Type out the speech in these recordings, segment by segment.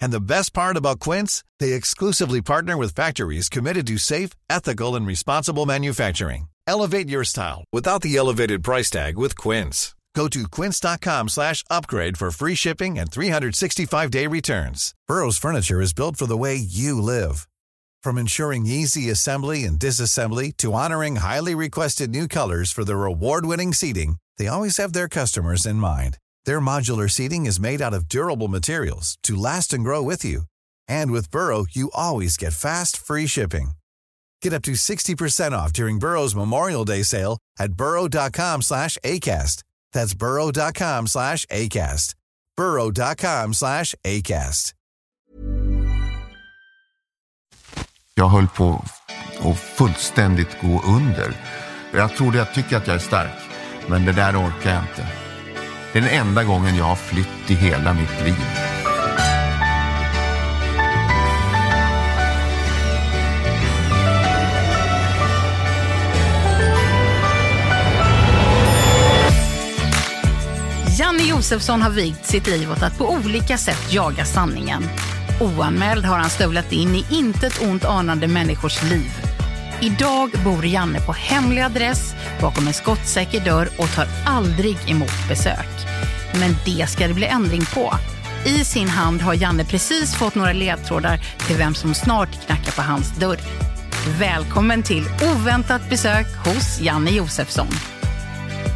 And the best part about Quince, they exclusively partner with factories committed to safe, ethical, and responsible manufacturing. Elevate your style without the elevated price tag with Quince. Go to quince.com slash upgrade for free shipping and 365-day returns. Burrow's furniture is built for the way you live. From ensuring easy assembly and disassembly to honoring highly requested new colors for their award-winning seating, they always have their customers in mind. Their modular seating is made out of durable materials to last and grow with you. And with Burrow, you always get fast, free shipping. Get up to 60% off during Burrow's Memorial Day sale at burrow.com slash ACAST. That's burrow.com slash ACAST. burrow.com slash ACAST. Jag höll på att fullständigt gå under. Jag trodde jag tycker att jag är stark, men det där orkar jag inte. Det är den enda gången jag har flytt i hela mitt liv. Janne Josefsson har vigt sitt liv åt att på olika sätt jaga sanningen. Oanmäld har han stövlat in i intet ont anande människors liv. Idag bor Janne på hemlig adress bakom en skottsäker dörr och tar aldrig emot besök. Men det ska det bli ändring på. I sin hand har Janne precis fått några ledtrådar till vem som snart knackar på hans dörr. Välkommen till oväntat besök hos Janne Josefsson.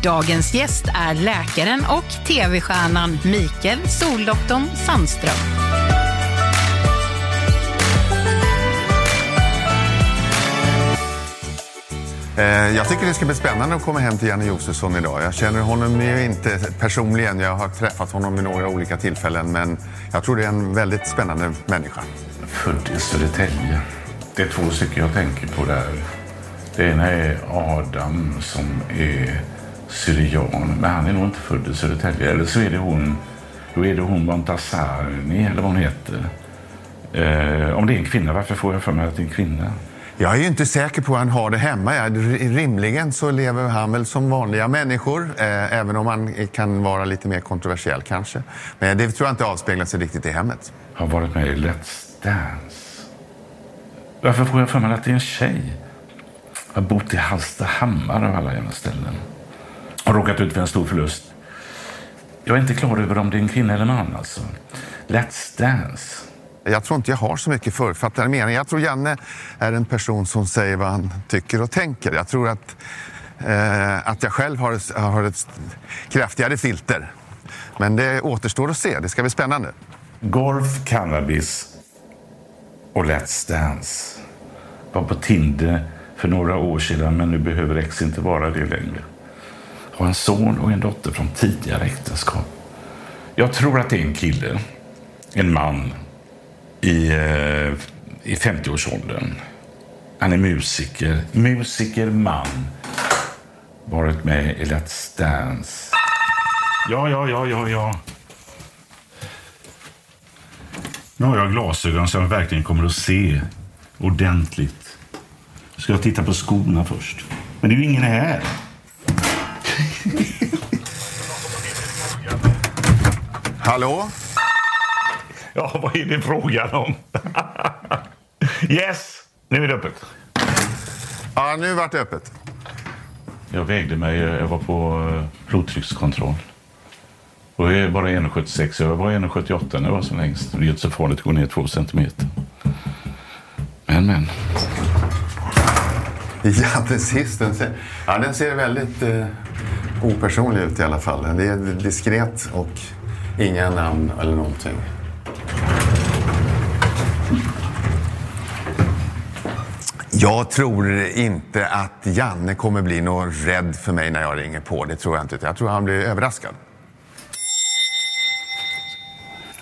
Dagens gäst är läkaren och tv-stjärnan Mikael Soldoktorn Sandström. Eh, jag tycker det ska bli spännande att komma hem till Janne Josefsson idag. Jag känner honom ju inte personligen. Jag har träffat honom vid några olika tillfällen. Men jag tror det är en väldigt spännande människa. Född i Södertälje. Det är två stycken jag tänker på där. Det ena är Adam som är syrian. Men han är nog inte född i Södertälje. Eller så är det hon, då är det hon Montazarni, eller vad hon heter. Eh, om det är en kvinna, varför får jag för mig att det är en kvinna? Jag är ju inte säker på hur han har det hemma. Rimligen så lever han väl som vanliga människor. Eh, även om han kan vara lite mer kontroversiell kanske. Men det tror jag inte avspeglar sig riktigt i hemmet. Har varit med i Let's Dance. Varför får jag för mig att det är en tjej? Har bott i Hallstahammar av alla jävla ställen. Har råkat ut för en stor förlust. Jag är inte klar över om det är en kvinna eller man alltså. Let's Dance. Jag tror inte jag har så mycket förutfattade meningar. Jag tror Janne är en person som säger vad han tycker och tänker. Jag tror att, eh, att jag själv har, har ett kraftigare filter. Men det återstår att se. Det ska bli spännande. Golf, cannabis och Let's Dance. Var på Tinder för några år sedan men nu behöver ex inte vara det längre. Har en son och en dotter från tidigare äktenskap. Jag tror att det är en kille, en man i, eh, i 50-årsåldern. Han är musiker, musiker, man. Varit med i Let's Dance. Ja, ja, ja, ja, ja. Nu har jag glasögon så jag verkligen kommer att se ordentligt. Ska jag titta på skorna först? Men det är ju ingen här. Hallå? Ja, vad är det frågan om? yes, nu är det öppet. Ja, nu vart det öppet. Jag vägde mig, jag var på eh, blodtryckskontroll. Och jag är bara 1,76. Jag var 1,78 när jag var som längst. Det är inte så farligt att gå ner två centimeter. Men, men. Ja, precis. Den ser, ja, den ser väldigt eh, opersonlig ut i alla fall. Det är diskret och inga namn eller någonting. Jag tror inte att Janne kommer bli någon rädd för mig när jag ringer på. Det tror jag inte. Jag tror han blir överraskad.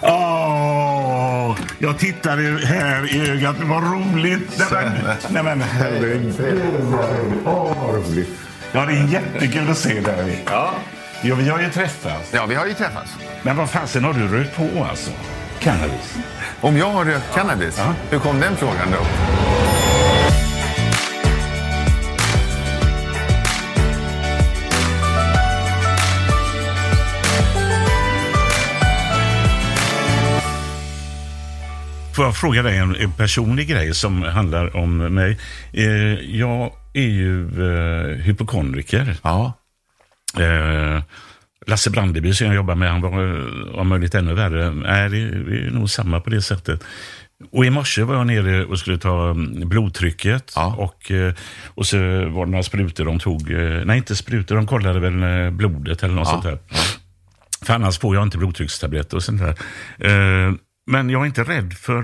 Åh, jag tittade här i ögat. Vad roligt. Nej men, nej, men herregud. Åh, vad roligt. Ja, det är jättekul att se dig. Ja. ja. Vi har ju träffats. Ja, vi har ju träffats. Men vad fasen har du rökt på alltså? Cannabis? Om jag har rökt cannabis? Ja. Hur kom den frågan då? Får jag fråga dig en, en personlig grej som handlar om mig? Eh, jag är ju eh, hypokondriker. Ja. Eh, Lasse Brandeby som jag jobbar med, han var eh, om möjligt ännu värre. Nej, det, det är nog samma på det sättet. Och i morse var jag nere och skulle ta mm, blodtrycket. Ja. Och, eh, och så var det några sprutor de tog. eh, Nej, inte sprutor, de kollade väl blodet eller något Ja. sånt där. För annars får jag inte blodtryckstabletter och sånt där. Men jag är inte rädd för...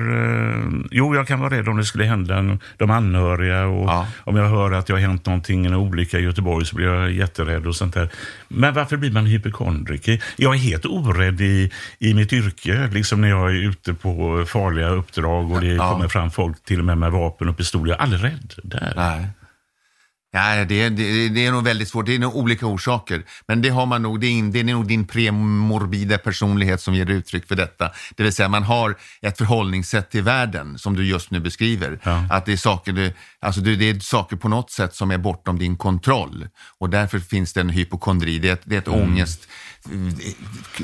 eh, Jo, jag kan vara rädd om det skulle hända de anhöriga. Och Ja. Om jag hör att det har hänt någonting, en olycka i Göteborg, så blir jag jätterädd och sånt där. Men varför blir man hypokondriker? Jag är helt orädd i, i mitt yrke, liksom när jag är ute på farliga uppdrag och det Ja. kommer fram folk till och med med vapen och pistoler. Jag är aldrig rädd där. Nej. Nej, det, det, det är nog väldigt svårt. Det är nog olika orsaker. Men det har man nog, det är, det är nog din premorbida personlighet som ger uttryck för detta. Det vill säga man har ett förhållningssätt till världen som du just nu beskriver. Ja. Att det är, saker, alltså det, är saker på något sätt som är bortom din kontroll. Och därför finns det en hypokondri. Det är ett, det är ett Mm. ångest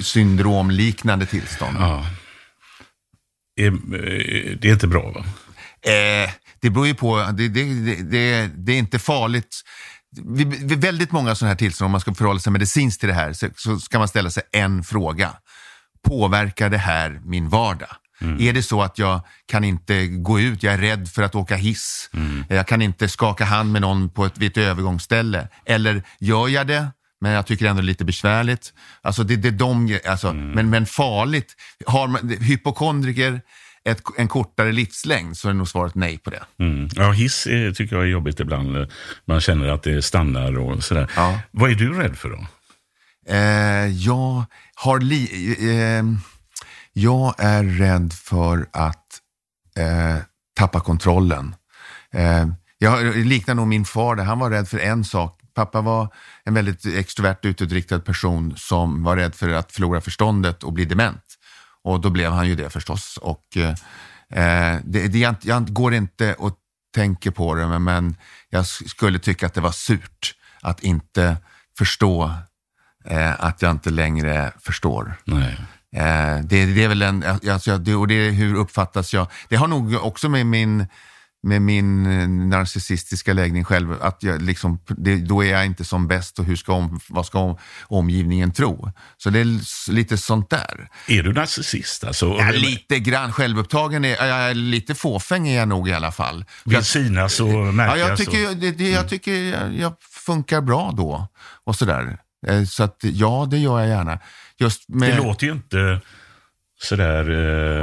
syndromliknande tillstånd. Ja. Det är inte bra va? Eh, det beror ju på, det, det, det, det, är inte farligt. Vid, vid väldigt många sådana här tillstånd, om man ska förhålla sig medicinskt till det här, så, så ska man ställa sig en fråga. Påverkar det här min vardag? Är det så att jag kan inte gå ut, jag är rädd för att åka hiss, jag kan inte skaka hand med någon på ett, vid ett övergångsställe. Eller gör jag det, men jag tycker ändå det är lite besvärligt. Alltså det, det är de, alltså, men, men farligt. Har man, hypokondriker ett, en kortare livslängd så är nog svaret nej på det. Mm. Ja, hiss är, tycker jag är jobbigt ibland. eh, Man känner att det stannar och sådär. Ja. Vad är du rädd för då? Eh, jag har li, eh, jag är rädd för att eh, tappa kontrollen. Eh, jag liknar nog min far där. Han var rädd för en sak. Pappa var en väldigt extrovert utåtriktad person som var rädd för att förlora förståndet och bli dement. Och då blev han ju det förstås. Och, eh, det, det, jag, jag går inte och tänker på det, men, men jag skulle tycka att det var surt att inte förstå eh, att jag inte längre förstår. Nej. Eh, det, det är väl en, alltså, det, och det är hur uppfattas jag? Det har nog också med min, med min eh, narcissistiska läggning själv, att jag liksom, det, då är jag inte som bäst och hur ska om, vad ska om, omgivningen tro? Så det är lite sånt där. Är du narcissist? Alltså, Ja, lite grann självupptagen, är, jag är lite fåfäng är jag nog i alla fall. Vill synas och märkas? Ja, jag tycker, och... det, det, jag, tycker jag, jag funkar bra då och sådär. Eh, Så att ja, det gör jag gärna. Just med, Det låter ju inte sådär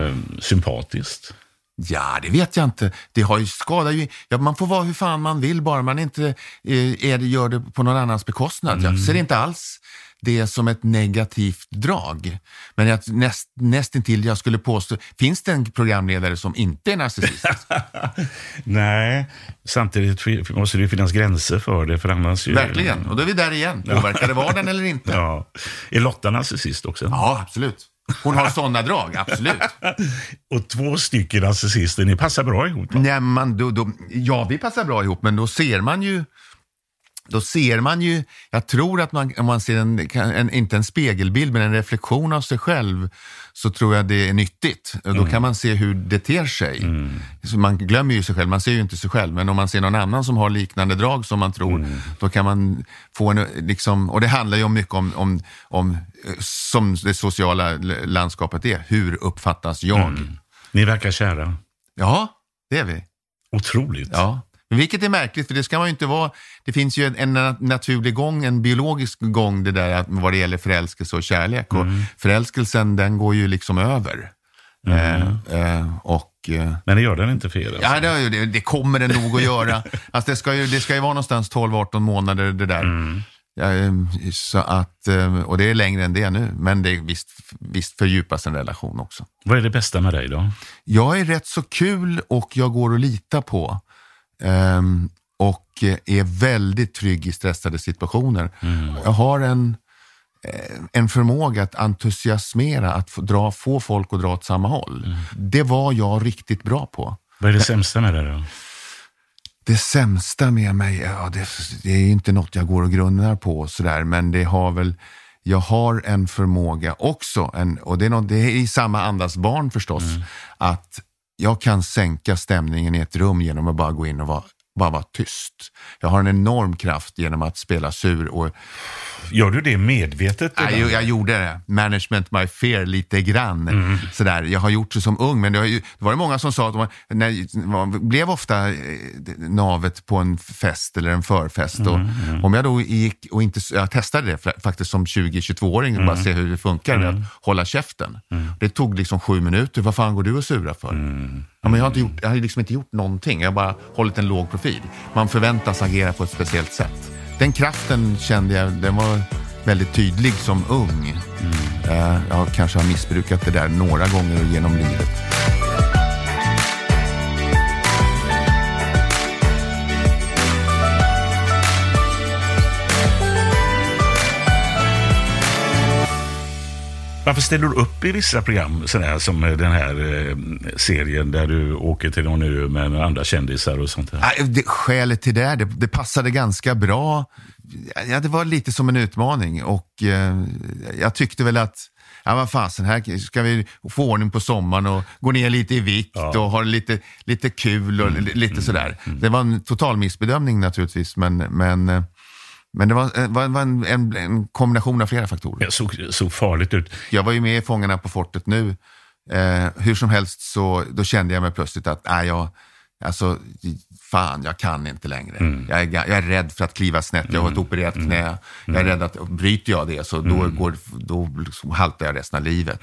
eh, sympatiskt. Ja, det vet jag inte. Det har ju, skadar ju... Ja, man får vara hur fan man vill bara man inte eh, är det, gör det på någon annans bekostnad. Jag ser inte alls det som ett negativt drag. Men jag, näst, nästintill jag skulle påstå, finns det en programledare som inte är narcissist? Nej, samtidigt måste det ju finnas gränser för det. För annars ju... Verkligen. Och då är vi där igen. Påverkar det vardagen eller inte? Ja. Är Lotta narcissist också? Ja, absolut. Hon har sådana drag, absolut. Och två stycken narcissister, ni passar bra ihop. va? Nej, man, då, då, ja, vi passar bra ihop, men då ser man ju då ser man ju, jag tror att man, om man ser en, en, inte en spegelbild, men en reflektion av sig själv, så tror jag det är nyttigt. Och Då kan man se hur det ter sig. Så man glömmer ju sig själv, man ser ju inte sig själv, men om man ser någon annan som har liknande drag som man tror, då kan man få en, liksom, och det handlar ju om mycket om, om, om som det sociala landskapet är, hur uppfattas jag? Ni verkar kära. Ja, det är vi. Otroligt. Ja. Vilket är märkligt, för det ska man ju inte vara. Det finns ju en, en na- naturlig gång, en biologisk gång det där att- vad det gäller förälskelse och kärlek. Och förälskelsen den går ju liksom över. Eh, eh, och, eh, Men det gör den inte för er? Alltså. ja, det, det, det kommer den nog att göra. Alltså, det, ska ju, det ska ju vara någonstans 12-18 månader det där. Ja, eh, så att, eh, och det är längre än det nu, men det, visst, visst fördjupas en relation också. Vad är det bästa med dig då? Jag är rätt så kul och jag går att lita på. Ehm, och eh, är väldigt trygg i stressade situationer. Jag har en, eh, en förmåga att entusiasmera, att få, dra, få folk att dra åt samma håll. Det var jag riktigt bra på. Vad är det sämsta med det då? Det sämsta med mig, ja, det, det är inte något jag går och grunnar på sådär, men det har väl, jag har en förmåga också, en, och det är, något, det är i samma andas barn förstås, att jag kan sänka stämningen i ett rum genom att bara gå in och vara, bara vara tyst. Jag har en enorm kraft genom att spela sur och Gör du det medvetet? Nej, jag, jag gjorde det. Management my fear lite grann. Sådär. Jag har gjort det som ung, men det, ju, det var det många som sa att man, när, man blev ofta eh, navet på en fest eller en förfest. Och, Om jag då gick och inte, jag testade det fa- faktiskt som 20-22-åring, och bara se hur det funkar, att hålla käften. Det tog liksom sju minuter. Vad fan går du och sura för? Ja, men jag, har inte gjort, jag har liksom inte gjort någonting. Jag har bara hållit en låg profil. Man förväntas agera på ett speciellt sätt. Den kraften kände jag, den var väldigt tydlig som ung. Eh, Jag kanske har missbrukat det där några gånger genom livet. Varför ställer du upp i vissa program, sådär, som den här eh, serien där du åker till någon ö med några andra kändisar och sånt där? Nej, Det, skälet till det, det, det passade ganska bra. Ja, det var lite som en utmaning och eh, jag tyckte väl att Ja, vad fasen, här ska vi få ordning på sommaren och gå ner lite i vikt och ha lite, lite kul och li- lite sådär. Det var en total missbedömning naturligtvis, men, men, eh, men det var, eh, var, var en, en, en kombination av flera faktorer. Det såg, såg farligt ut. Jag var ju med i Fångarna på fortet nu. Eh, hur som helst så då kände jag mig plötsligt att nej, jag, alltså, fan, jag kan inte längre. Jag, är, jag är rädd för att kliva snett, jag har ett opererat knä. Jag är rädd att bryter jag det så då, går, då liksom haltar jag resten av livet.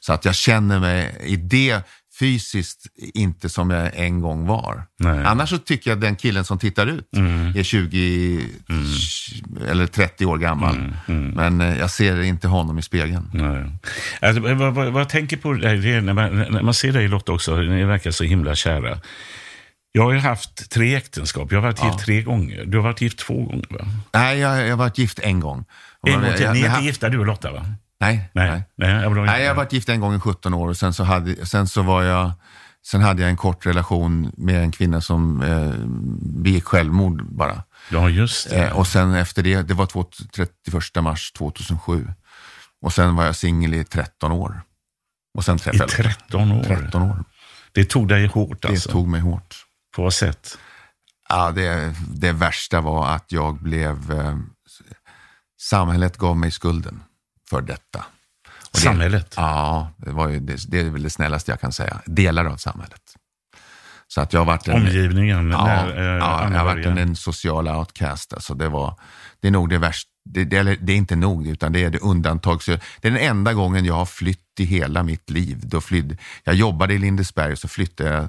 Så att jag känner mig i det fysiskt inte som jag en gång var. Nej. Annars så tycker jag den killen som tittar ut är 20 eller 30 år gammal. Men eh, jag ser inte honom i spegeln. Alltså, vad, vad, vad jag tänker på det är när man, när man ser dig Lotta också, ni verkar så himla kära. Jag har ju haft tre äktenskap. Jag har varit gift tre gånger. Du har varit gift två gånger va? Nej, jag, jag har varit gift en gång. En gång till. Ni är inte gifta du och Lotta va? Nej, Nej. nej. Nej, jag Nej, jag har varit gift en gång i 17 år och sen så, hade, sen så var jag Sen hade jag en kort relation med en kvinna som eh, begick självmord bara. Ja, just det. Eh, och sen efter det, det var två- 31 mars 2007. Och sen var jag singel i 13 år. Och sen I träffade jag 13 år. 13 år. Det tog dig hårt Det alltså. tog mig hårt. På vad sätt? Ja, det, det värsta var att jag blev... Eh, samhället gav mig skulden för detta. Det- Samhället? Ja, det, var ju, det, det är väl det snällaste jag kan säga. Delar av samhället. Så att jag har varit en, Omgivningen? ja, eh, ja, jag har varit en, en social outcast. Alltså det, var, det är nog det värsta. Det, det, det är inte nog, utan det är det undantag. Så det är den enda gången jag har flytt i hela mitt liv. Då flydde, jag jobbade i Lindesberg och så flyttade jag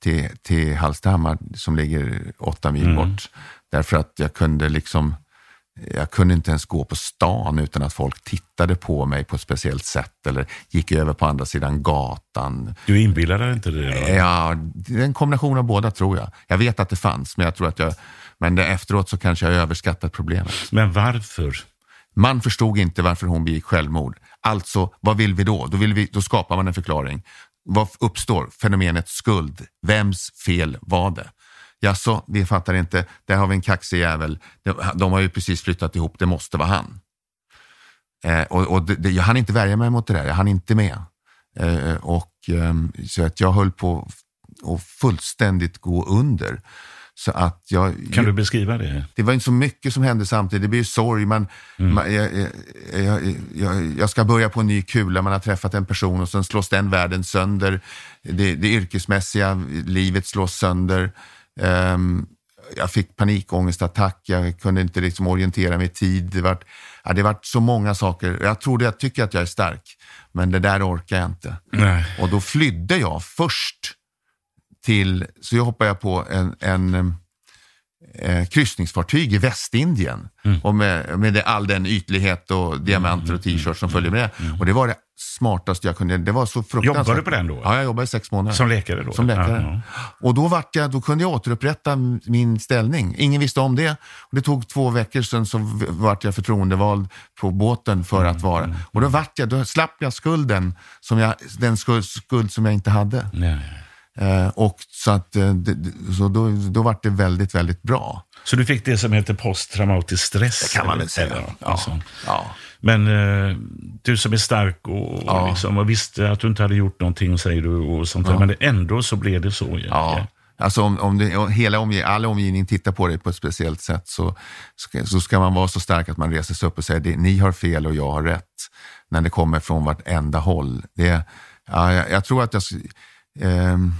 till, till Hallstahammar som ligger åtta Mm. mil bort. Därför att jag kunde liksom jag kunde inte ens gå på stan utan att folk tittade på mig på ett speciellt sätt eller gick över på andra sidan gatan. Du inbillar dig inte det? Då? Ja, det är en kombination av båda tror jag. Jag vet att det fanns, men jag tror att jag, men efteråt så kanske jag överskattat problemet. Men varför? Man förstod inte varför hon begick självmord. Alltså, vad vill vi då? Då, vill vi, då skapar man en förklaring. Vad uppstår? Fenomenet skuld. Vems fel var det? Jaså, vi fattar inte. Där har vi en kaxig jävel. De, de har ju precis flyttat ihop, det måste vara han. Eh, och och det, det, jag hann inte värja mig mot det där, jag hann inte med. Eh, och, ehm, så att jag höll på att fullständigt gå under. Så att jag, Kan du beskriva det? det var inte så mycket som hände samtidigt. Det blir ju sorg. Man, man, jag, jag, jag, jag, jag ska börja på en ny kula. Man har träffat en person och sen slås den världen sönder. Det, det yrkesmässiga livet slås sönder. Ehm, jag fick panikångestattack, jag kunde inte liksom orientera mig i tid. Det var, ja, det var så många saker. Jag trodde, jag tycker att jag är stark, men det där orkar jag inte. Nej. Och då flydde jag först till, så jag hoppade jag på en, en eh, kryssningsfartyg i Västindien. Mm. Och med, med det, all den ytlighet och diamanter och t-shirts som följer med. Och det var det smartaste jag kunde. Det var så fruktansvärt. Jobbade du på den då? Ja, jag jobbade i sex månader. Som läkare då? Som läkare. Ja, Och då, vart jag, då kunde jag återupprätta min ställning. Ingen visste om det. Och det tog två veckor sedan så vart jag förtroendevald på båten för Mm, att vara. Och då, vart jag, då slapp jag skulden, som jag, den skuld, skuld som jag inte hade. Nej. Eh, och så att, eh, så då, då vart det väldigt, väldigt bra. Så du fick det som heter posttraumatisk stress? Det kan man väl säga. eller Ja. sånt. Ja. Men eh, du som är stark och, Ja. liksom, och visste att du inte hade gjort någonting, säger du, och sånt där. men ändå så blev det så. Ja. Alltså om, om det, om hela omge, all omgivning tittar på dig på ett speciellt sätt så ska, så ska man vara så stark att man reser sig upp och säger ni har fel och jag har rätt. När det kommer från vartenda håll. Det, ja, jag, jag tror att jag... ehm,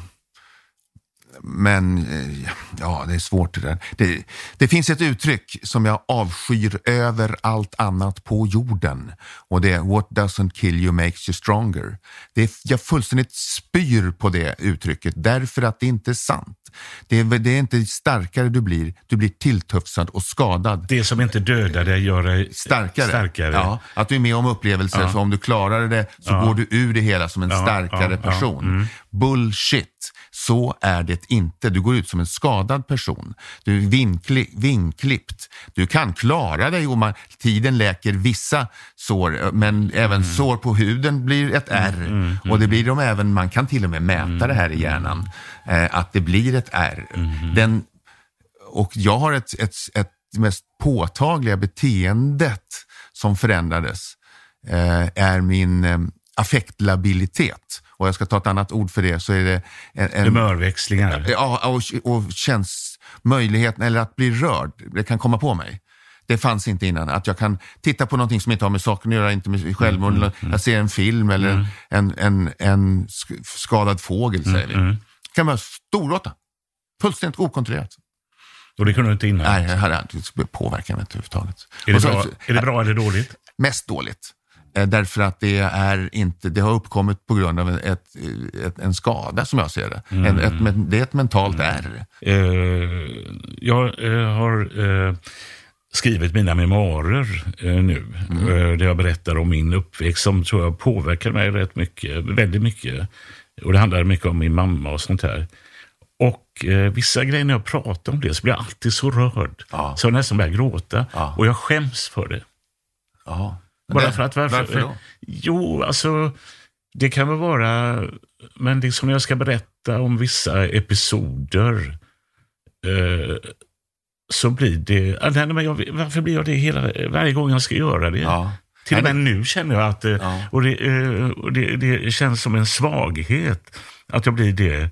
men eh, ja, det är svårt det där. Det, det finns ett uttryck som jag avskyr över allt annat på jorden. Och det är What doesn't kill you makes you stronger. Det är, jag fullständigt spyr på det uttrycket därför att det inte är sant. Det är, det är inte starkare du blir, du blir tilltufsad och skadad. Det som inte dödar dig gör dig Starkare. starkare. Ja, att du är med om upplevelser, så om du klarar det så går du ur det hela som en Ja, starkare ja, ja. person. Bullshit. Så är det inte. Du går ut som en skadad person. Du är vinkli, vinklippt. Du kan klara dig och man, tiden läker vissa sår, men Mm. även sår på huden blir ett R. Och det blir de även, man kan till och med mäta det här i hjärnan, eh, att det blir ett R. Mm. Den, och jag har ett, ett, ett mest påtagliga beteendet som förändrades eh, är min eh, affektlabilitet. Och jag ska ta ett annat ord för det så är det en, en, Humörväxlingar. Ja, och, och känns möjligheten, eller att bli rörd, det kan komma på mig. Det fanns inte innan. Att jag kan titta på någonting som inte har med saken att göra, inte med självmord. eller Jag ser en film eller en, en, en sk- skadad fågel, säger vi. Det kan vara storråtta. Fullständigt okontrollerat. Och det kunde du inte innan. Nej, jag hade inte påverkat mig överhuvudtaget. Är, det Och så- bra, är det bra eller dåligt? Mest dåligt. Eh, Därför att det, är inte, det har uppkommit på grund av ett, ett, en skada som jag ser det. En, ett, men- det är ett mentalt R. Eh, jag eh, har eh, skrivit mina memoarer eh, nu. Mm. Eh, där jag berättar om min uppväxt som tror jag påverkar mig rätt mycket. Väldigt mycket. Och det handlar mycket om min mamma och sånt här. Och eh, vissa grejer när jag pratar om det så blir jag alltid så rörd. Ja. Så jag nästan börjar gråta. Ja. Och jag skäms för det. Ja. Bara för att varför? Varför då? Jo, alltså det kan väl vara, men liksom när jag ska berätta om vissa episoder eh, så blir det, nej, men jag, varför blir jag det hela, varje gång jag ska göra det? Ja. Till och med nu känner jag att, eh, Ja. och, det, eh, och det, det känns som en svaghet att jag blir det.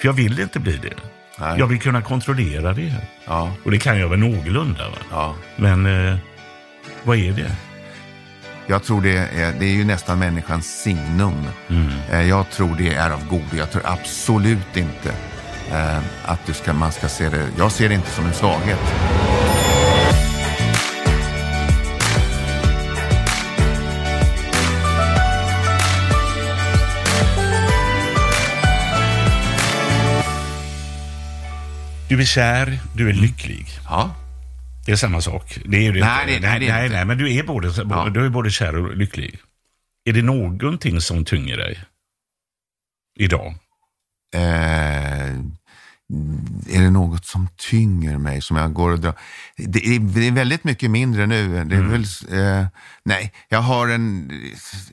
För jag vill inte bli det. Nej. Jag vill kunna kontrollera det. Ja. Och det kan jag väl någorlunda. Va? Ja. Men eh, vad är det? Jag tror det är, det är ju nästan människans signum. Mm. Eh, Jag tror det är av godo. Jag tror absolut inte eh, att du ska, man ska se det. Jag ser det inte som en svaghet. Du är kär, du är lycklig. Ja. Det är samma sak. Det är ju det Nej, det- nej, det nej, nej, men du är, både, Ja. du är både kär och lycklig. Är det någonting som tynger dig? Idag? Eh, är det något som tynger mig som jag går och drar? Det är, det är väldigt mycket mindre nu. Det är väl, eh, nej, jag har en,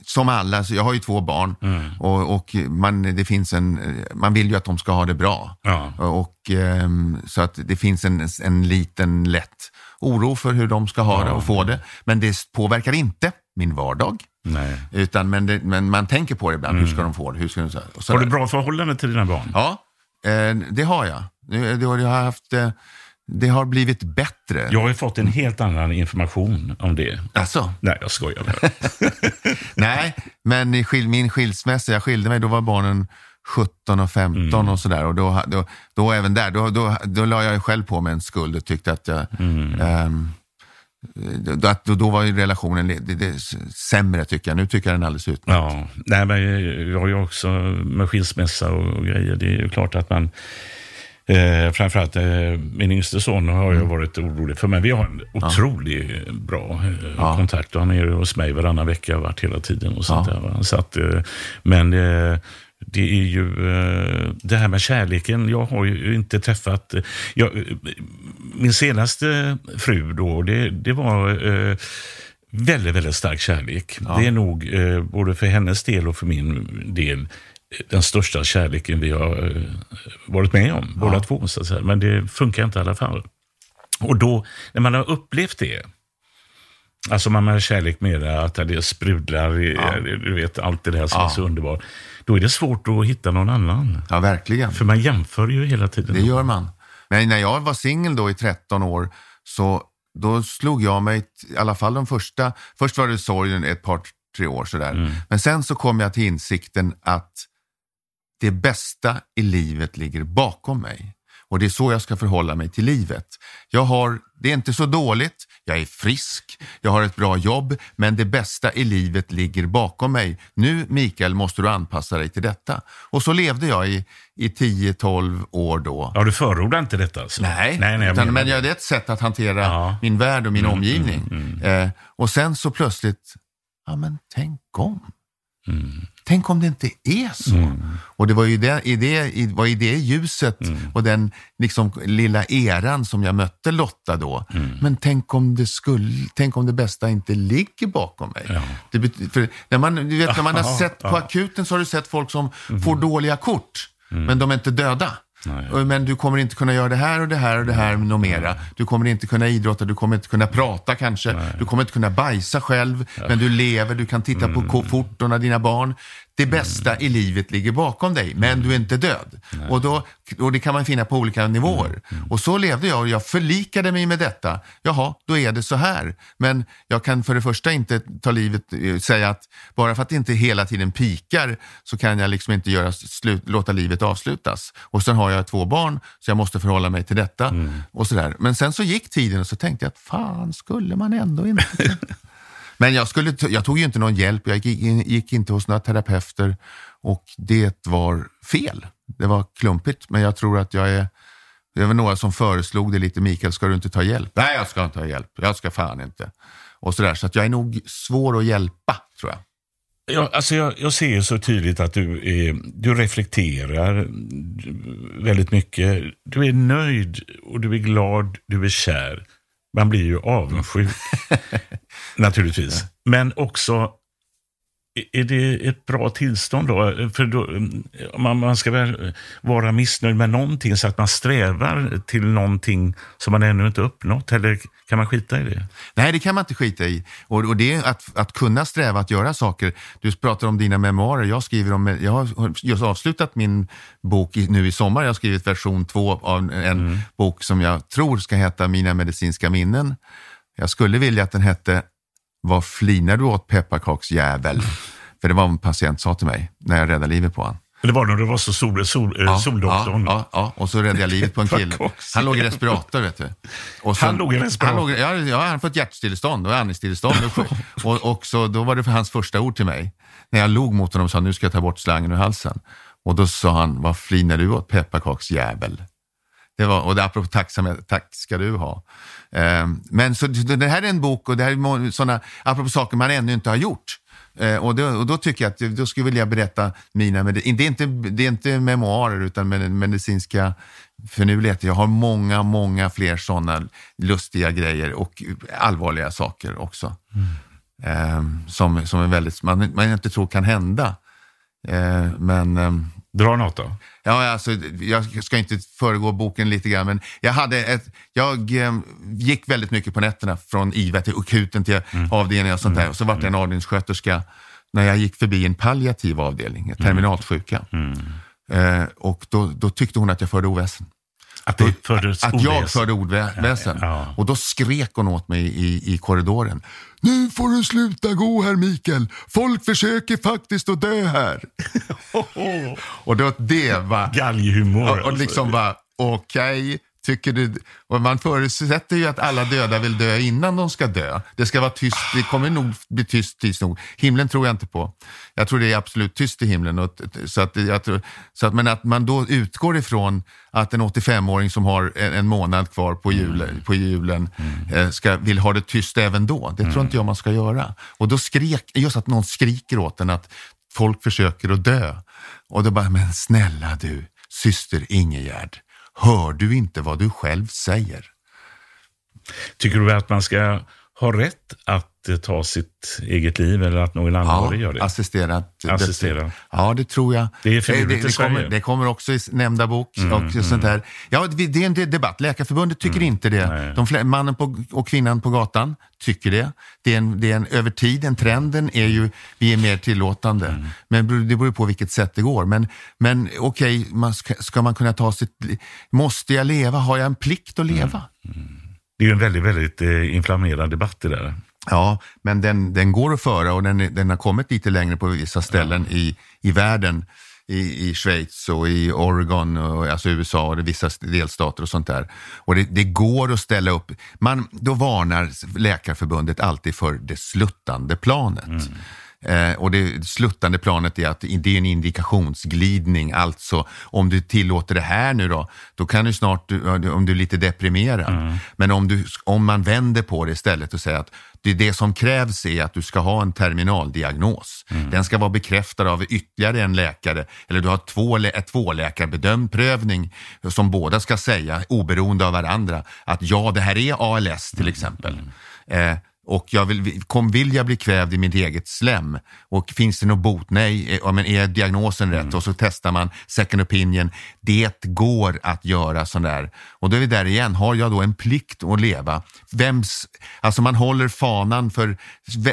som alla, så jag har ju två barn och, och man, det finns en, man vill ju att de ska ha det bra. Ja. Och, ehm, så att det finns en, en liten lätt oro för hur de ska ha det och få det. Men det påverkar inte min vardag. Nej. Utan, men, det, men man tänker på det ibland, hur ska de få det? Hur ska de, så, Har du bra förhållande till dina barn? Ja, eh, det har jag. Det, har jag har haft, eh, det har blivit bättre. Jag har ju fått en helt annan information om det. Alltså, Nej, jag skojar bara. nej, men i skil, min skilsmässa, jag skilde mig, då var barnen 17 och 15 och sådär. Och då, då, då även där, då, då, då la jag själv på mig en skuld och tyckte att jag... ehm, då, då, då var ju relationen det, det, sämre tycker jag. Nu tycker jag den är alldeles utmärkt. Ja, nej, men jag har ju också med skilsmässa och grejer. Det är ju klart att man Eh, framförallt eh, min yngste son har jag varit orolig för, men vi har en otroligt bra eh, Ja. kontakt. Han är ju hos mig varannan vecka, varit hela tiden. och sånt Ja. där, va. Så att, eh, Men eh, det är ju eh, det här med kärleken. Jag har ju inte träffat... eh, Jag, eh, min senaste fru då, det, det var väldigt, väldigt stark kärlek. Det är nog både för hennes del och för min del den största kärleken vi har varit med om, båda två. Så att säga. Men det funkar inte i alla fall. Och då, när man har upplevt det, alltså man har kärlek med det, att det sprudlar, i- du vet allt det där som är så underbart. Då är det svårt att hitta någon annan. Ja, verkligen. För man jämför ju hela tiden. Det gör man. Men när jag var singel då i 13 år så då slog jag mig, i alla fall de första, först var det sorgen ett par, tre år sådär. Men sen så kom jag till insikten att det bästa i livet ligger bakom mig. Och det är så jag ska förhålla mig till livet. Jag har, det är inte så dåligt, jag är frisk, jag har ett bra jobb, men det bästa i livet ligger bakom mig. Nu Mikael måste du anpassa dig till detta. Och så levde jag i, i 10-12 år då. Ja, du förordar inte detta alltså? Nej, nej, nej jag utan, men det. är ett sätt att hantera Ja. Mm, min värld och min omgivning. Eh, och sen så plötsligt, ja men tänk om. Mm. Tänk om det inte är så. Och det var ju det, i, det, i, var i det ljuset Mm. och den liksom, lilla eran som jag mötte Lotta då. Mm. Men tänk om, det skulle, tänk om det bästa inte ligger bakom mig. Ja. Det, när, man, du vet, när man har sett på. Mm. akuten så har du sett folk som får dåliga kort, men de är inte döda. Nej. Men du kommer inte kunna göra det här och det här och det här något mera. Du kommer inte kunna idrotta, du kommer inte kunna prata kanske. Du kommer inte kunna bajsa själv, men du lever, du kan titta på ko- foton av dina barn. Det bästa i livet ligger bakom dig, men du är inte död. Och, då, och det kan man finna på olika nivåer. Och så levde jag och jag förlikade mig med detta. Jaha, då är det så här. Men jag kan för det första inte ta livet, eh, säga att bara för att det inte hela tiden pikar så kan jag liksom inte göra slut, låta livet avslutas. Och sen har jag två barn så jag måste förhålla mig till detta. Och sådär. Men sen så gick tiden och så tänkte jag att fan, skulle man ändå inte? Men jag, skulle, jag tog ju inte någon hjälp, jag gick, in- gick inte hos några terapeuter och det var fel. Det var klumpigt, men jag tror att jag är det var några som föreslog det lite, Mikael, ska du inte ta hjälp? Nej, jag ska inte ha hjälp. Jag ska fan inte. Och sådär, så att jag är nog svår att hjälpa, tror jag. Ja, alltså jag, jag ser ju så tydligt att du, är, du reflekterar väldigt mycket. Du är nöjd och du är glad, du är kär. Man blir ju avundsjuk, naturligtvis. Men också, är det ett bra tillstånd då? För då, man, man ska väl vara missnöjd med någonting så att man strävar till någonting som man ännu inte uppnått? Eller kan man skita i det? Nej, det kan man inte skita i. Och, och det är att, att kunna sträva att göra saker. Du pratar om dina memoarer. Jag, skriver om, jag har just avslutat min bok i, nu i sommar. Jag har skrivit version två av en bok som jag tror ska heta Mina medicinska minnen. Jag skulle vilja att den hette Vad flinar du åt pepparkaksjävel? För det var vad en patient sa till mig när jag räddade livet på honom. Det var när du var så sol, sol, eh, soldoktorn. Ja, ja, ja, och så räddade jag livet på en kille. Han låg i respirator, vet du. Så- Han låg i respirator? Han låg, ja, ja, han hade fått hjärtstillestånd och andningsstillestånd. Och, och så, då var det för hans första ord till mig. När jag log mot honom och sa, nu ska jag ta bort slangen ur halsen. Och då sa han, vad flinar du åt pepparkaksjävel? Det var, och det, apropå tacksamhet, tack ska du ha. Ehm, men så, det här är en bok och det här är såna, apropå saker man ännu inte har gjort. Eh, och, då, och då tycker jag att då skulle jag vilja berätta mina, med det, är inte, det är inte memoarer utan med, medicinska finurligheter. Jag har många, många fler sådana lustiga grejer och allvarliga saker också. Ehm, som, som är väldigt, man, man inte tror kan hända. Eh, men ehm, Dra något då. Ja, alltså, jag ska inte föregå boken lite grann, men jag, hade ett, jag eh, gick väldigt mycket på nätterna från IVA till akuten till avdelningen och sånt där. Och så vart jag en avdelningssköterska när jag gick förbi en palliativ avdelning, terminalsjuka. Eh, och då, då tyckte hon att jag förde oväsen. Att det fördes att jag förde ordväsen. Ja. Och då skrek hon åt mig i, i korridoren. Nu får du sluta gå här Mikael. Folk försöker faktiskt att dö här. och då, det var... Galghumor. Och, och alltså. liksom bara, okej, tycker du... Man förutsätter ju att alla döda vill dö innan de ska dö. Det ska vara tyst, det kommer nog bli tyst tids nog. Himlen tror jag inte på. Jag tror det är absolut tyst i himlen. Och, så att, jag tror, så att, men att man då utgår ifrån att en 85-åring som har en, en månad kvar på, jul, på julen eh, ska, vill ha det tyst även då. Det tror inte jag man ska göra. Och då skrek, just att någon skriker åt en att folk försöker att dö. Och då bara, men snälla du, syster Ingegärd, hör du inte vad du själv säger? Tycker du att man ska ha rätt att eh, ta sitt eget liv eller att någon anhörig gör det? assisterat. Assisterat. Ja, det tror jag. Det är förbjudet det, i det, kommer, det kommer också i nämnda bok. och sånt där. Ja, det det är en debatt. Läkarförbundet tycker inte det. De mannen på, och kvinnan på gatan tycker det. Det är, en, det är en, över tiden, trenden är ju, vi är mer tillåtande. Men det beror- det på vilket sätt det går. Men, men okej, man ska, ska man kunna ta sitt Måste jag leva? Har jag en plikt att leva? Det är ju en väldigt, väldigt eh, inflammerad debatt det där. Ja, men den, den går att föra och den, den har kommit lite längre på vissa ställen i, i världen. I, I Schweiz och i Oregon, och, alltså USA och vissa delstater och sånt där. Och det, det går att ställa upp. Man, då varnar Läkarförbundet alltid för det sluttande planet. Eh, och det sluttande planet är att det är en indikationsglidning. Alltså om du tillåter det här nu då, då kan du snart, om du är lite deprimerad. Men om, du, om man vänder på det istället och säger att det, det som krävs är att du ska ha en terminaldiagnos. Den ska vara bekräftad av ytterligare en läkare. Eller du har två, ett tvåläkarbedömd prövning som båda ska säga, oberoende av varandra, att ja, det här är ALS till exempel. Eh, och jag vill, kom, vill jag bli kvävd i mitt eget slem? Och finns det något bot? Nej. Eh, Ja, men är diagnosen rätt? Och så testar man second opinion. Det går att göra sån där. Och då är vi där igen. Har jag då en plikt att leva? Vems, alltså man håller fanan för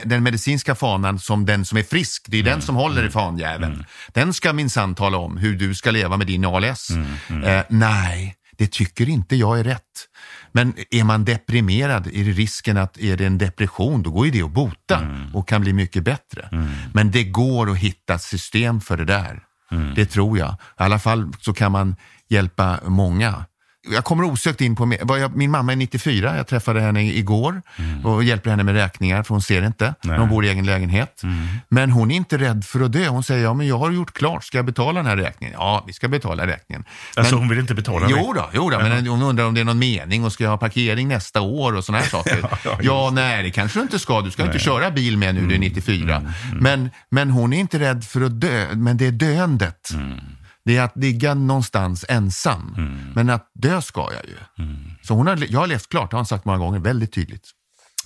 den medicinska fanan som den som är frisk. Det är den som håller i fanjäveln. Den ska minsann tala om hur du ska leva med din ALS. Eh, nej, det tycker inte jag är rätt. Men är man deprimerad är det risken att är det en depression då går ju det att bota och kan bli mycket bättre. Men det går att hitta system för det där. Det tror jag. I alla fall så kan man hjälpa många. Jag kommer osökt in på, jag, min mamma är 94, jag träffade henne igår och hjälper henne med räkningar för hon ser inte när hon bor i egen lägenhet. Men hon är inte rädd för att dö. Hon säger, ja men jag har gjort klart, ska jag betala den här räkningen? Ja, vi ska betala räkningen. Alltså Men- hon vill inte betala Jo då, jo då men hon undrar om det är någon mening och ska jag ha parkering nästa år och sådana här saker. Ja, ja, nej, det kanske du inte ska. Du ska inte köra bil med nu, du är 94. Men, men hon är inte rädd för att dö, men det är döendet. Det är att ligga någonstans ensam. Men att dö ska jag ju. Så hon har, jag har levt klart, det har hon sagt många gånger, väldigt tydligt.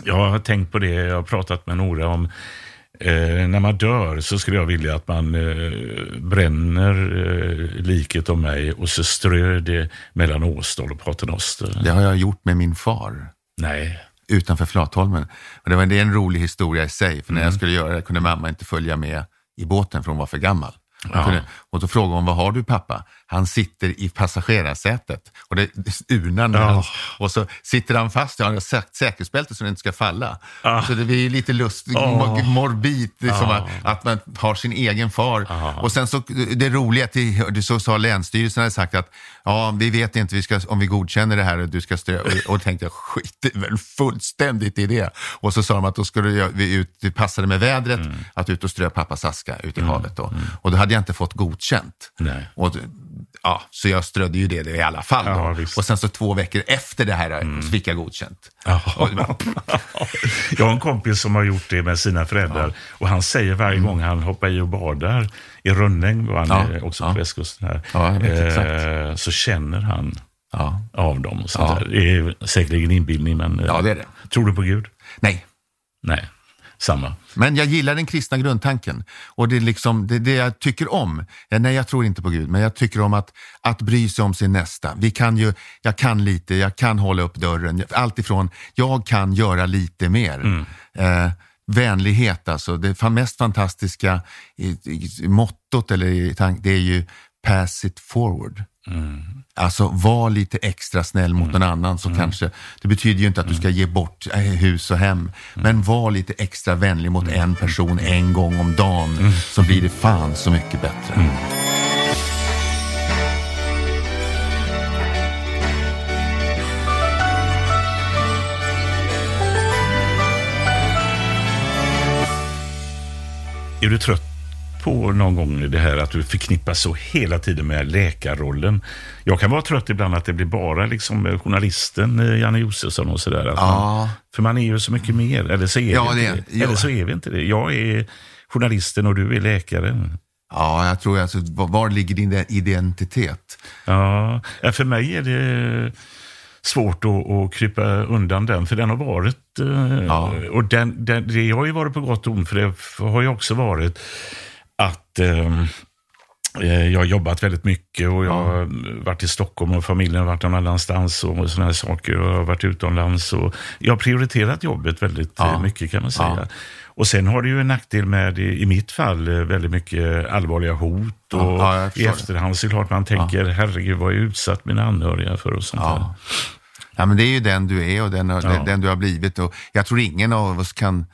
Jag har tänkt på det, jag har pratat med Nora om eh, när man dör så skulle jag vilja att man eh, bränner eh, liket av mig och så strör det mellan Åstol och Paternoster. Det har jag gjort med min far. Nej. utanför Flatholmen. Och det, var, det är en rolig historia i sig, för när jag skulle göra det kunde mamma inte följa med i båten för hon var för gammal. Ja. och då frågade hon, vad har du pappa? Han sitter i passagerarsätet och det urnar han, och så sitter han fast, han har sagt säkerhetsbälte så den inte ska falla. Så det blir lite lustigt, mor- morbid, liksom, att, att man har sin egen far. Och sen så, det roliga, till, det så sa länsstyrelsen hade sagt att ja, vi vet inte vi ska, om vi godkänner det här och du ska strö, och, och tänkte jag, skit väl fullständigt i det. Och så sa de att då skulle vi ut, det passade med vädret att ut och strö pappas aska ut i havet. Då. Och då hade jag inte fått godkänt. Nej. Och, ja, så jag strödde ju det, det i alla fall. Ja, och sen så två veckor efter det här så fick jag godkänt. Det var, Jag har en kompis som har gjort det med sina föräldrar och han säger varje gång han hoppar i och badar i Rönnäng, var han Ja, också ja. på västkusten här, Ja, jag vet eh, så känner han ja. av dem. Och sånt Ja. Det är säkerligen inbildning, men eh, Ja, det är det. tror du på Gud? Nej, Nej, samma. Men jag gillar den kristna grundtanken. Och det är liksom det, det jag tycker om. Ja, Nej, jag tror inte på Gud, men jag tycker om att, att bry sig om sin nästa. Vi kan ju, jag kan lite, jag kan hålla upp dörren. Allt ifrån, jag kan göra lite mer. Eh, vänlighet alltså. Det mest fantastiska i, i, i mottot eller i tank, det är ju pass it forward. Alltså var lite extra snäll mot någon annan så kanske, det betyder ju inte att du ska ge bort eh, hus och hem, men var lite extra vänlig mot en person en gång om dagen så blir det fan så mycket bättre. Är du trött på någon gång det här att du förknippas så hela tiden med läkarrollen? Jag kan vara trött ibland att det blir bara liksom journalisten eh, Janne Josefsson och sådär. Ja. För man är ju så mycket mer, eller så är, Ja, vi, inte det. ja. eller så är vi inte det. Jag är journalisten och du är läkaren. Ja, jag tror alltså, var, ligger din identitet? Ja, ja, för mig är det svårt att, att krypa undan den, för den har varit... eh, Ja. Och den, den, det har ju varit på gott och ont, för det har ju också varit att eh, eh, jag har jobbat väldigt mycket och jag har varit i Stockholm och familjen har varit någon annanstans och sådana här saker. Och jag har varit utomlands och jag har prioriterat jobbet väldigt Ja. eh, mycket kan man säga. Ja. Och sen har det ju en nackdel med, i mitt fall, eh, väldigt mycket allvarliga hot. Och Ja, i förstår det. efterhand såklart man tänker, herregud vad jag utsatt mina anhöriga för och sånt där. Ja. ja, men det är ju den du är och den, Ja. den, den du har blivit. Och jag tror ingen av oss kan,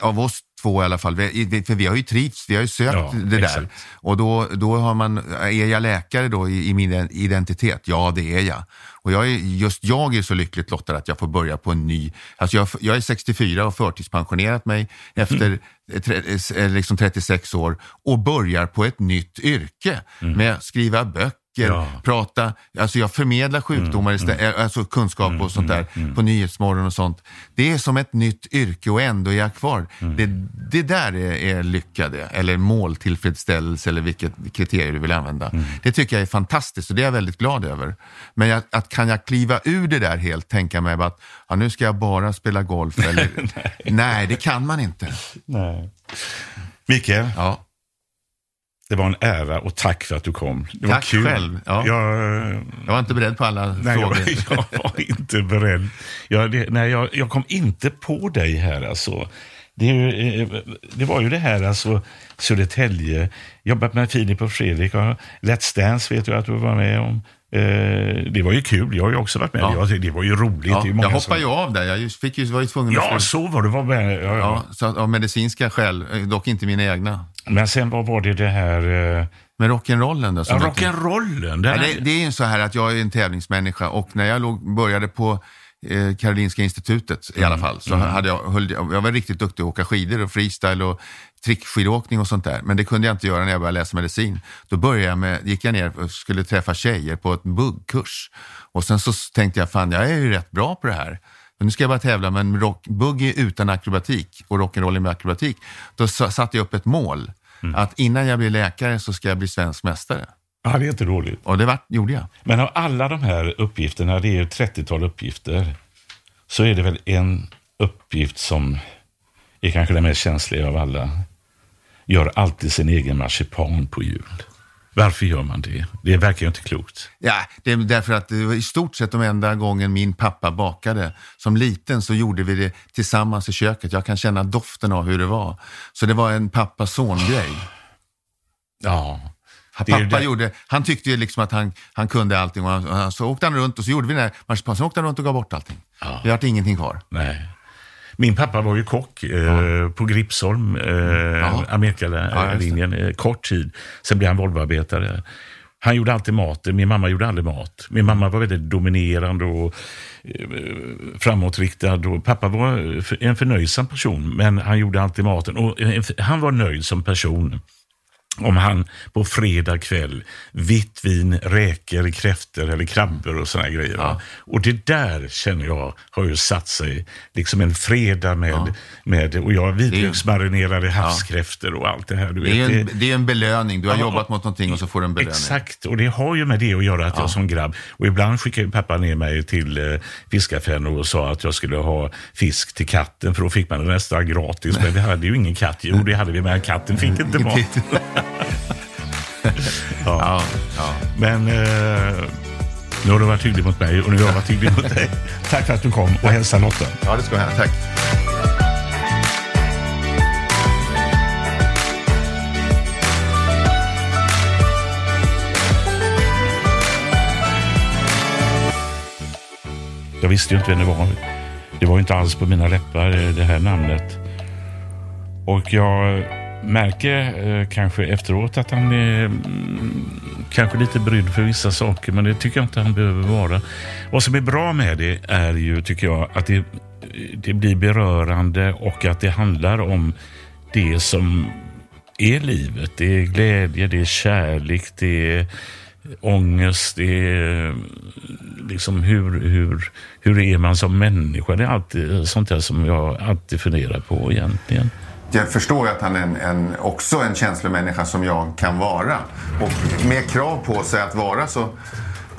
av oss två i alla fall, vi- för vi har ju trivts, vi har ju sökt Ja, det där. exakt. Och då, då har man, är jag läkare då i, i min identitet? Ja, det är jag. Och jag är, just jag är så lyckligt lottad att jag får börja på en ny, alltså jag, jag är 64 och förtidspensionerat mig efter Mm. tre, eh, liksom 36 år och börjar på ett nytt yrke med att skriva böcker, Mm. Ja. prata, alltså jag förmedlar sjukdomar istället, alltså kunskap och sånt där på Nyhetsmorgon och sånt. Det är som ett nytt yrke och ändå är jag kvar. Det, det där är, är lyckade, eller måltillfredsställelse eller vilket kriterium du vill använda. Det tycker jag är fantastiskt och det är jag väldigt glad över. Men jag, att kan jag kliva ur det där helt, tänka mig att ja, nu ska jag bara spela golf eller... nej. det kan man inte. Nej. Mikael, Ja. Det var en ära och tack för att du kom. Det var Tack kul. själv. Ja. Jag, Jag var inte beredd på alla nej, jag, frågor. jag var inte beredd. Jag, det, nej, jag, jag kom inte på dig här alltså. Det, eh, det var ju det här alltså, Södertälje, jobbat med Filip och Fredrik, och Let's Dance vet jag att du var med om. Eh, det var ju kul, jag har ju också varit med. Ja. Det, det var ju roligt. Ja, det jag som- hoppade ju av där. Jag fick ju, var ju tvungen Ja, att... så var det. Var med. Ja, ja. Ja, så av medicinska skäl, eh, dock inte mina egna. Men sen vad var det det här... Eh, Men rock'n'rollen då? ja, som rock'n'rollen. Ja, den- det, det är ju så här att jag är en tävlingsmänniska och när jag låg, började på eh, Karolinska institutet i alla fall så hade jag, höll, jag var riktigt duktig att åka skidor och freestyle och trickskidåkning och sånt där. Men det kunde jag inte göra när jag började läsa medicin. Då började jag med, gick jag ner och skulle träffa tjejer på ett buggkurs. Och sen så tänkte jag, fan jag är ju rätt bra på det här. Men nu ska jag bara tävla, men rock, buggy utan akrobatik och rock'n'roll med akrobatik. Då sa- satte jag upp ett mål. Att innan jag blir läkare så ska jag bli svensk mästare. Ja, det är inte roligt. Och det var, gjorde jag. Men av alla de här uppgifterna, det är ju ett 30-tal uppgifter, så är det väl en uppgift som är kanske den mest känsliga av alla. Gör alltid sin egen marsipan på jul. Varför gör man det? Det verkar ju inte klokt. Ja, det är därför att det var i stort sett de enda gången min pappa bakade. Som liten så gjorde vi det tillsammans i köket. Jag kan känna doften av hur det var. Så det var en pappa-son-grej. Ja. Pappa det- gjorde, han tyckte ju liksom att han, han kunde allting och han, och han, så åkte han runt och så gjorde vi den här marsipan. Sen åkte han runt och gav bort allting. Ja. Det vart ingenting kvar. Nej. Min pappa var ju kock eh, på Gripsholm, eh, Ja. Amerikalinjen, eh, kort tid. Sen blev han Volvoarbetare. Han gjorde alltid maten, min mamma gjorde aldrig mat. Min mamma var väldigt dominerande och eh, framåtriktad. Och pappa var en förnöjsam person, men han gjorde alltid maten. Och han var nöjd som person om han på fredag kväll, vitt vin, räkor, kräftor eller krabbor och såna grejer. va. Och det där känner jag har ju satt sig, liksom en fredag med, med och jag vitlöksmarinerade havskräftor och allt det här. Du Det är vet, en, det är en belöning. Du har Ja, jobbat mot någonting och så får du en belöning. Exakt, och det har ju med det att göra att jag som grabb, och ibland skickade pappa ner mig till eh, fiskaffären och sa att jag skulle ha fisk till katten, för då fick man det nästan gratis. Men vi hade ju ingen katt. Jo, det hade vi, men katten fick inte mat. ja. Ja, Men eh, nu har du varit hygglig mot mig och nu har jag varit hygglig mot dig. Tack för att du kom och hälsa Lotta. Ja, det ska jag göra. Tack. Jag visste ju inte vem det var. Det var ju inte alls på mina läppar eh, det här namnet. Och jag märker eh, kanske efteråt att han är mm, kanske lite brydd för vissa saker, men det tycker jag inte han behöver vara. Vad som är bra med det är ju, tycker jag, att det, det blir berörande och att det handlar om det som är livet. Det är glädje, det är kärlek, det är ångest, det är mm, liksom hur, hur, hur är man som människa? Det är alltid sånt där som jag alltid funderar på egentligen. Jag förstår ju att han är en, en, också en känslomänniska som jag kan vara. Och med krav på sig att vara så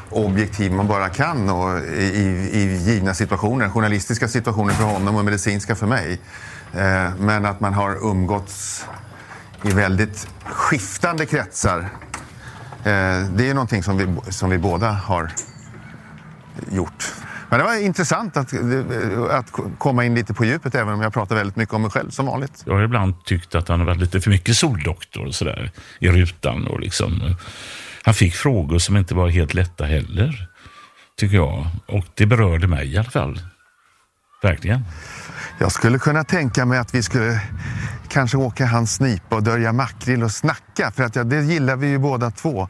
objektiv man bara kan och i, i givna situationer. Journalistiska situationer för honom och medicinska för mig. Eh, men att man har umgåtts i väldigt skiftande kretsar. Eh, det är någonting som vi, som vi båda har gjort. Men det var intressant att, att komma in lite på djupet även om jag pratar väldigt mycket om mig själv som vanligt. Jag har ibland tyckt att han har varit lite för mycket soldoktor och sådär i rutan. Och liksom, han fick frågor som inte var helt lätta heller, tycker jag. Och det berörde mig i alla fall. Verkligen. Jag skulle kunna tänka mig att vi skulle kanske åka hans snipa och dörja makrill och snacka. För att ja, det gillar vi ju båda två.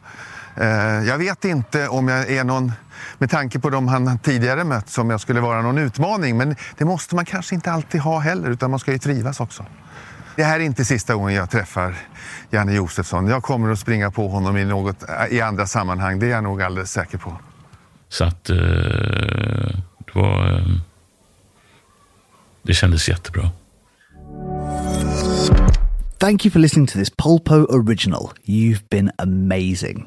Eh, jag vet inte om jag är någon, med tanke på de han tidigare mött, som jag skulle vara någon utmaning. Men det måste man kanske inte alltid ha heller, utan man ska ju trivas också. Det här är inte sista gången jag träffar Janne Josefsson. Jag kommer att springa på honom i, något, i andra sammanhang, det är jag nog alldeles säker på. Så att eh, det var... Eh, det kändes jättebra. Thank you for listening to this Polpo original. You've been amazing.